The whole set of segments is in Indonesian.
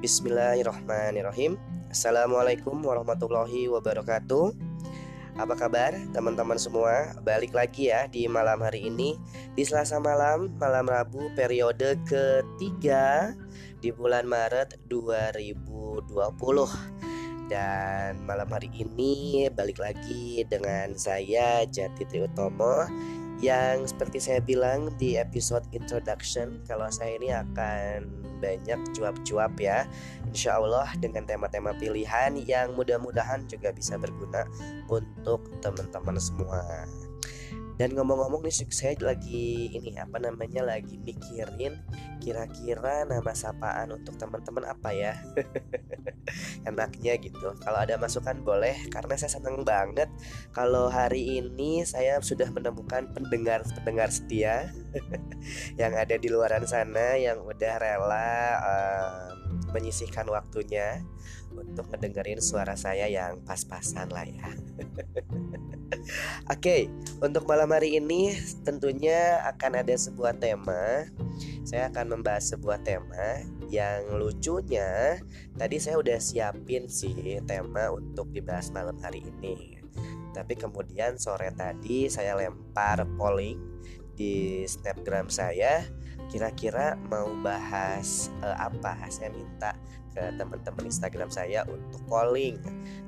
Bismillahirrahmanirrahim. Assalamualaikum warahmatullahi wabarakatuh. Apa kabar teman-teman semua? Balik lagi ya di malam hari ini. Di selasa malam, malam Rabu periode ketiga Di bulan Maret 2020 Dan malam hari ini balik lagi dengan saya Jati Triutomo yang seperti saya bilang di episode introduction kalau saya ini akan banyak cuap-cuap ya. Insya Allah dengan tema-tema pilihan yang mudah-mudahan juga bisa berguna untuk teman-teman semua dan ngomong-ngomong nih saya lagi ini apa namanya lagi mikirin kira-kira nama sapaan untuk teman-teman apa ya? Enaknya gitu. Kalau ada masukan boleh karena saya senang banget kalau hari ini saya sudah menemukan pendengar-pendengar setia yang ada di luaran sana yang udah rela um, menyisihkan waktunya untuk mendengarin suara saya yang pas-pasan lah ya. Oke, okay, untuk malam hari ini tentunya akan ada sebuah tema. Saya akan membahas sebuah tema yang lucunya tadi saya udah siapin sih tema untuk dibahas malam hari ini. Tapi kemudian sore tadi saya lempar polling di Snapgram saya kira-kira mau bahas uh, apa saya minta ke teman-teman Instagram saya untuk polling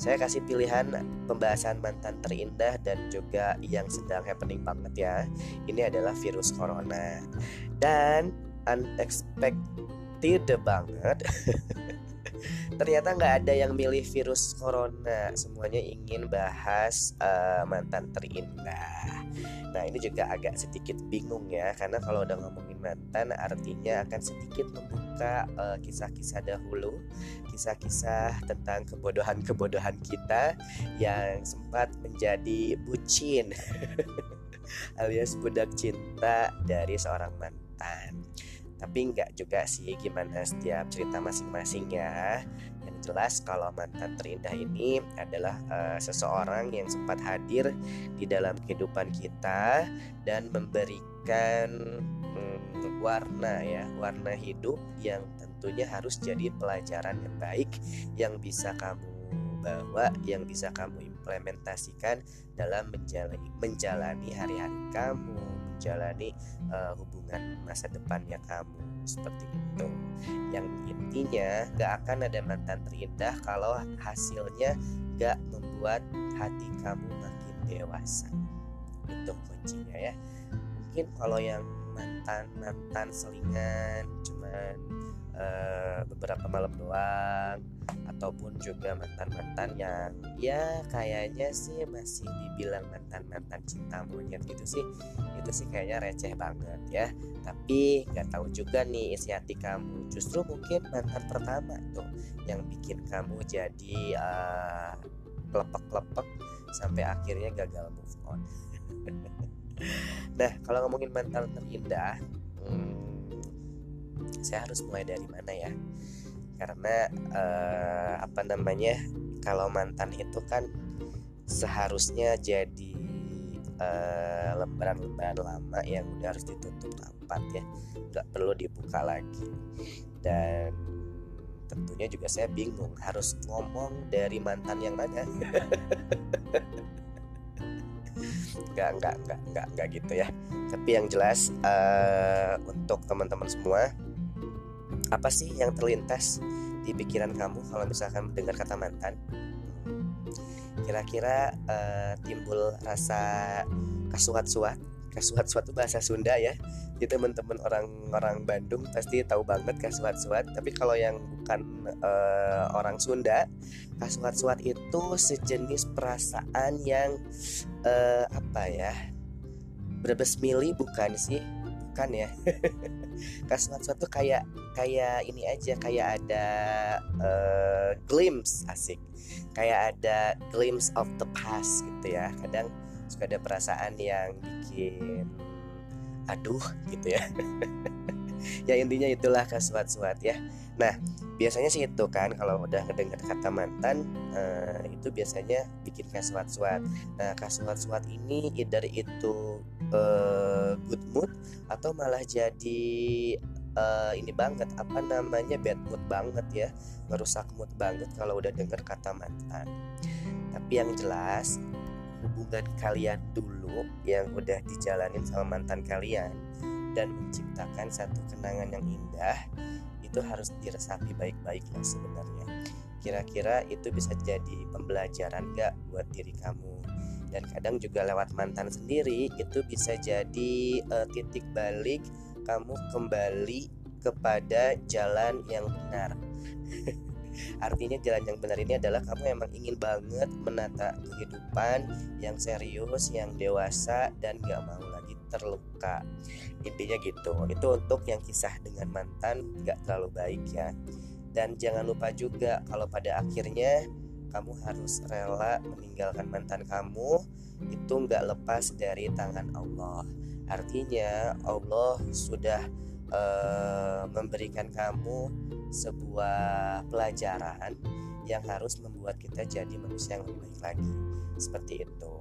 saya kasih pilihan pembahasan mantan terindah dan juga yang sedang happening banget ya. Ini adalah virus corona. Dan unexpected banget ternyata nggak ada yang milih virus corona. Semuanya ingin bahas uh, mantan terindah. Nah ini juga agak sedikit bingung ya karena kalau udah ngomongin mantan artinya akan sedikit membuka eh, kisah-kisah dahulu kisah-kisah tentang kebodohan-kebodohan kita yang sempat menjadi bucin alias budak cinta dari seorang mantan tapi nggak juga sih gimana setiap cerita masing-masing ya. Yang jelas kalau mantan terindah ini adalah uh, seseorang yang sempat hadir di dalam kehidupan kita dan memberikan um, warna ya warna hidup yang tentunya harus jadi pelajaran yang baik yang bisa kamu bawa yang bisa kamu implementasikan dalam menjalani menjalani hari-hari kamu menjalani uh, hubungan masa depannya kamu. Seperti itu. Yang intinya gak akan ada mantan terindah kalau hasilnya gak membuat hati kamu makin dewasa. Itu kuncinya ya. Mungkin kalau yang mantan mantan selingan cuman uh, beberapa malam doang ataupun juga mantan-mantan yang ya kayaknya sih masih dibilang mantan-mantan cinta monyet gitu sih. Itu sih kayaknya receh banget ya. Tapi nggak tahu juga nih isi hati kamu. Justru mungkin mantan pertama tuh yang bikin kamu jadi uh, lepek-lepek sampai akhirnya gagal move on. Nah kalau ngomongin mantan terindah hmm, saya harus mulai dari mana ya karena uh, apa namanya kalau mantan itu kan seharusnya jadi uh, lembaran-lembaran lama yang udah harus ditutup rapat ya. Nggak perlu dibuka lagi. Dan tentunya juga saya bingung harus ngomong dari mantan yang mana? Nggak nggak nggak nggak nggak gitu ya. Tapi yang jelas uh, untuk teman-teman semua apa sih yang terlintas di pikiran kamu kalau misalkan mendengar kata mantan? Kira-kira uh, timbul rasa kasuat-suat. Kasuat-suat itu bahasa Sunda ya. Jadi teman-teman orang-orang Bandung pasti tahu banget kasuat-suat. Tapi kalau yang bukan uh, orang Sunda kasuat-suat itu sejenis perasaan yang uh, apa ya berbes mili bukan sih bukan ya. Kasuat suatu kayak kayak ini aja kayak ada uh, glimpse asik. Kayak ada glimpse of the past gitu ya. Kadang suka ada perasaan yang bikin aduh gitu ya. Ya intinya itulah kasuat-suat ya. Nah biasanya sih itu kan kalau udah ngedengar kata mantan uh, itu biasanya bikin kasuat-suat nah kasuat-suat ini either itu uh, good mood atau malah jadi uh, ini banget apa namanya bad mood banget ya merusak mood banget kalau udah denger kata mantan. Tapi yang jelas hubungan kalian dulu yang udah dijalanin sama mantan kalian dan menciptakan satu kenangan yang indah itu harus diresapi baik-baik lah sebenarnya. Kira-kira itu bisa jadi pembelajaran gak buat diri kamu dan kadang juga lewat mantan sendiri itu bisa jadi uh, titik balik kamu kembali kepada jalan yang benar Artinya jalan yang benar ini adalah kamu emang ingin banget menata kehidupan yang serius, yang dewasa dan gak mau lagi terluka. Intinya gitu. Itu untuk yang kisah dengan mantan gak terlalu baik ya. Dan jangan lupa juga kalau pada akhirnya kamu harus rela meninggalkan mantan kamu itu nggak lepas dari tangan Allah. Artinya Allah sudah uh, memberikan kamu sebuah pelajaran yang harus membuat kita jadi manusia yang lebih baik lagi. Seperti itu.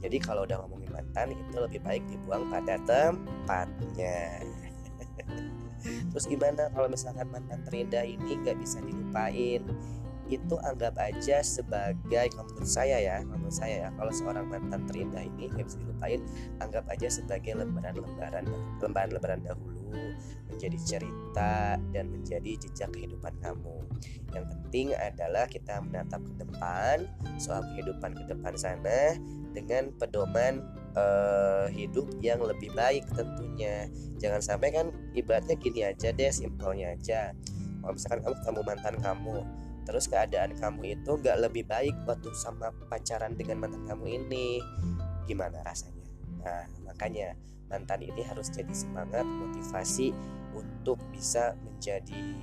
Jadi kalau udah ngomongin mantan itu lebih baik dibuang pada tempatnya. Terus gimana kalau misalkan mantan terindah ini nggak bisa dilupain? Itu anggap aja sebagai menurut saya ya menurut saya ya kalau seorang mantan terindah ini nggak bisa dilupain anggap aja sebagai lembaran-lembaran lembaran-lembaran dahulu menjadi cerita dan menjadi jejak kehidupan kamu. Yang penting adalah kita menatap ke depan soal kehidupan ke depan sana dengan pedoman uh, hidup yang lebih baik tentunya. Jangan sampai kan ibaratnya gini aja deh simpelnya aja. Kalau misalkan kamu ketemu mantan kamu terus keadaan kamu itu gak lebih baik waktu sama pacaran dengan mantan kamu ini. Gimana rasanya? Nah makanya mantan ini harus jadi semangat motivasi untuk bisa menjadi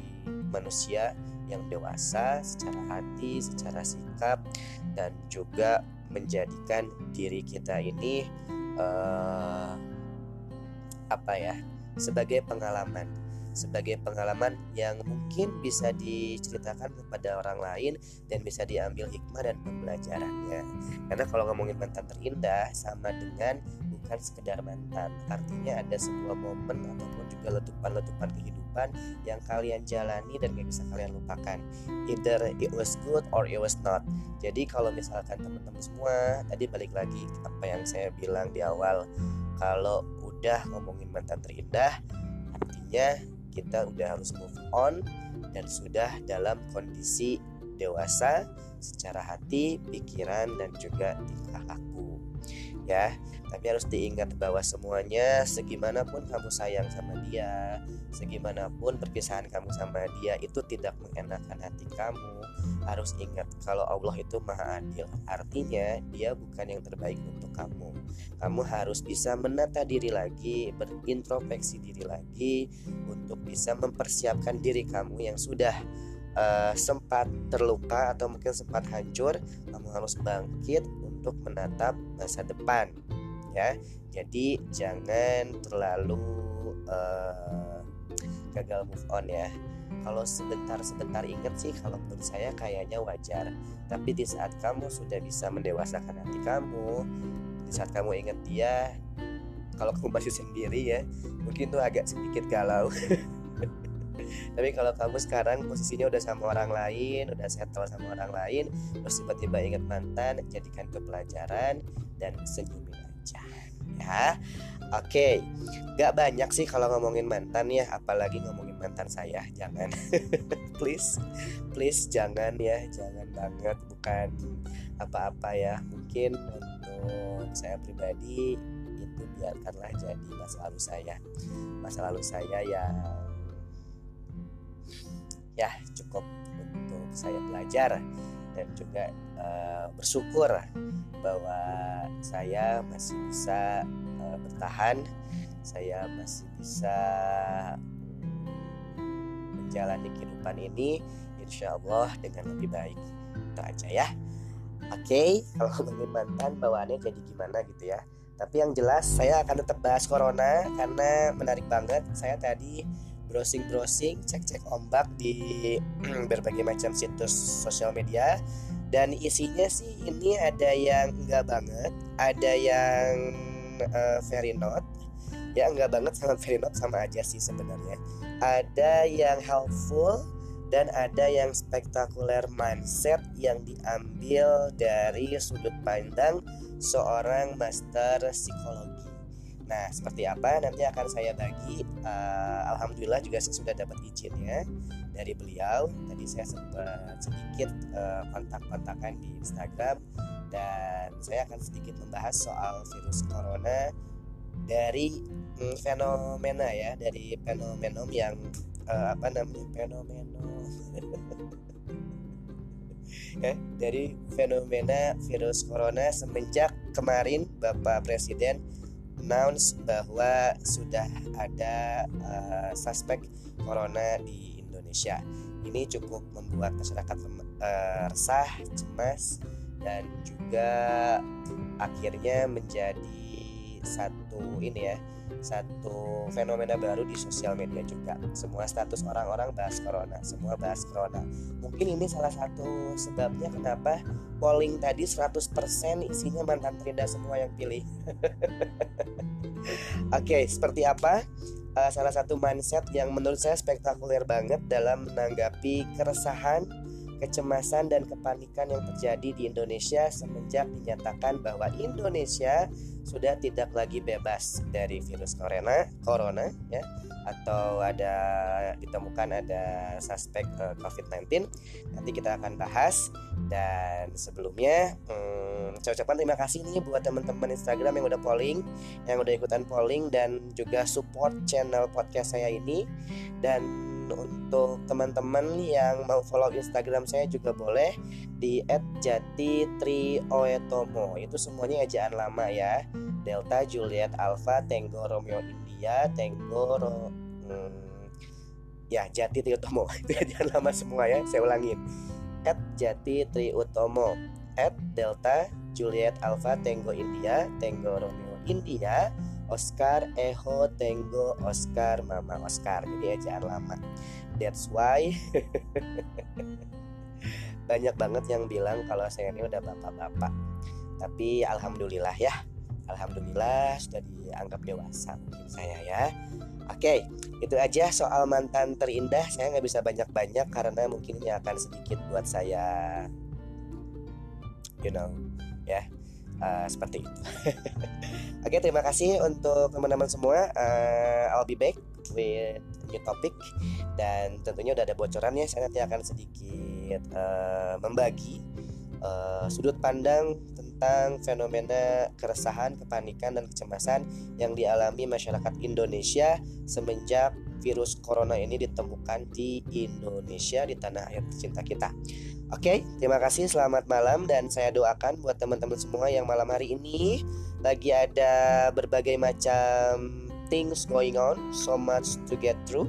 manusia yang dewasa secara hati, secara sikap dan juga menjadikan diri kita ini uh, apa ya sebagai pengalaman sebagai pengalaman yang mungkin bisa diceritakan kepada orang lain dan bisa diambil hikmah dan pembelajarannya. Karena kalau ngomongin mantan terindah sama dengan bukan sekedar mantan, artinya ada sebuah momen ataupun juga letupan-letupan kehidupan yang kalian jalani dan gak bisa kalian lupakan. Either it was good or it was not. Jadi kalau misalkan teman-teman semua tadi balik lagi apa yang saya bilang di awal, kalau udah ngomongin mantan terindah artinya kita udah harus move on dan sudah dalam kondisi dewasa secara hati, pikiran dan juga tingkah laku. Ya, tapi harus diingat bahwa semuanya segimanapun kamu sayang sama dia, segimanapun perpisahan kamu sama dia itu tidak mengenakan hati kamu, harus ingat kalau Allah itu maha adil. Artinya dia bukan yang terbaik untuk kamu. Kamu harus bisa menata diri lagi, berintrospeksi diri lagi untuk bisa mempersiapkan diri kamu yang sudah uh, sempat terluka atau mungkin sempat hancur, kamu harus bangkit untuk menatap masa depan ya. Jadi jangan terlalu uh, gagal move on ya. Kalau sebentar-sebentar ingat sih kalau menurut saya kayaknya wajar. Tapi di saat kamu sudah bisa mendewasakan hati kamu di saat kamu ingat dia kalau kamu masih sendiri ya mungkin tuh agak sedikit galau tapi kalau kamu sekarang posisinya udah sama orang lain udah settle sama orang lain terus tiba-tiba ingat mantan jadikan kepelajaran dan senyumin aja ya. Oke okay. gak banyak sih kalau ngomongin mantan ya apalagi ngomongin mantan saya jangan. Please please jangan ya jangan banget bukan apa-apa ya. Mungkin untuk saya pribadi itu biarkanlah jadi masa lalu saya. Masa lalu saya yang ya cukup untuk saya belajar dan juga uh, bersyukur bahwa saya masih bisa uh, bertahan, saya masih bisa menjalani kehidupan ini insya Allah dengan lebih baik. Itu aja ya. Oke, okay, kalau ngomongin mantan bawaannya jadi gimana gitu ya. Tapi yang jelas saya akan tetap bahas corona karena menarik banget. Saya tadi browsing-browsing, cek-cek ombak di berbagai macam situs sosial media. Dan isinya sih ini ada yang enggak banget, ada yang uh, very not. Ya enggak banget sama very not sama aja sih sebenarnya. Ada yang helpful dan ada yang spektakuler mindset yang diambil dari sudut pandang seorang master psikologi. Nah, seperti apa nanti akan saya bagi. Uh, Alhamdulillah juga saya sudah dapat izinnya dari beliau. Tadi saya sempat sedikit uh, kontak-kontakan di Instagram dan saya akan sedikit membahas soal virus corona dari mm, fenomena ya, dari fenomenon yang uh, apa namanya fenomena ya, dari fenomena virus corona semenjak kemarin Bapak Presiden announce bahwa sudah ada uh, suspek corona di Indonesia. Ini cukup membuat masyarakat uh, resah, cemas dan juga akhirnya menjadi satu ini ya satu fenomena baru di sosial media juga. Semua status orang-orang bahas corona semua bahas corona. Mungkin ini salah satu sebabnya kenapa polling tadi 100% isinya mantan terindah semua yang pilih oke okay, seperti apa? Uh, salah satu mindset yang menurut saya spektakuler banget dalam menanggapi keresahan kecemasan dan kepanikan yang terjadi di Indonesia semenjak dinyatakan bahwa Indonesia sudah tidak lagi bebas dari virus corona, corona ya atau ada ditemukan ada suspek uh, eh, COVID-19 nanti kita akan bahas. Dan sebelumnya hmm, ucapan terima kasih nih buat teman-teman Instagram yang udah polling yang udah ikutan polling dan juga support channel podcast saya ini dan untuk teman-teman yang mau follow Instagram saya juga boleh di @jati_trioetomo. Itu semuanya ejaan lama ya. Delta Juliet Alpha Tango Romeo India Tango Ro, hmm, ya Jati Triutomo itu ejaan lama semua ya. Saya ulangin. At Jati Triutomo at Delta Juliet Alpha Tango India Tango Romeo India Oscar Eho Tango Oscar Mama Oscar. Jadi ejaan lama. That's why banyak banget yang bilang kalau saya ini udah bapak-bapak. Tapi alhamdulillah ya. Alhamdulillah sudah dianggap dewasa mungkin saya ya. Oke, itu aja soal mantan terindah. Saya nggak bisa banyak-banyak karena mungkin ini akan sedikit buat saya, you know, ya uh, seperti itu. Oke, terima kasih untuk teman-teman semua. Uh, I'll be back with new topic dan tentunya udah ada bocorannya. Saya nanti akan sedikit uh, membagi uh, sudut pandang fenomena keresahan, kepanikan dan kecemasan yang dialami masyarakat Indonesia semenjak virus corona ini ditemukan di Indonesia di tanah air tercinta kita. Oke, terima kasih. Selamat malam dan saya doakan buat teman-teman semua yang malam hari ini lagi ada berbagai macam things going on, so much to get through.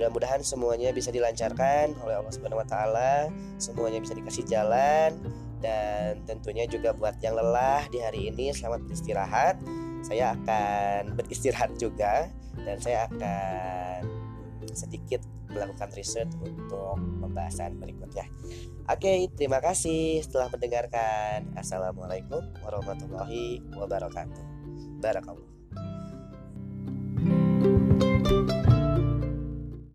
Mudah-mudahan semuanya bisa dilancarkan oleh Allah Subhanahu wa taala, semuanya bisa dikasih jalan dan tentunya juga buat yang lelah di hari ini selamat beristirahat. Saya akan beristirahat juga dan saya akan sedikit melakukan riset untuk pembahasan berikutnya. Oke, terima kasih setelah mendengarkan. Assalamualaikum warahmatullahi wabarakatuh. Barakallah.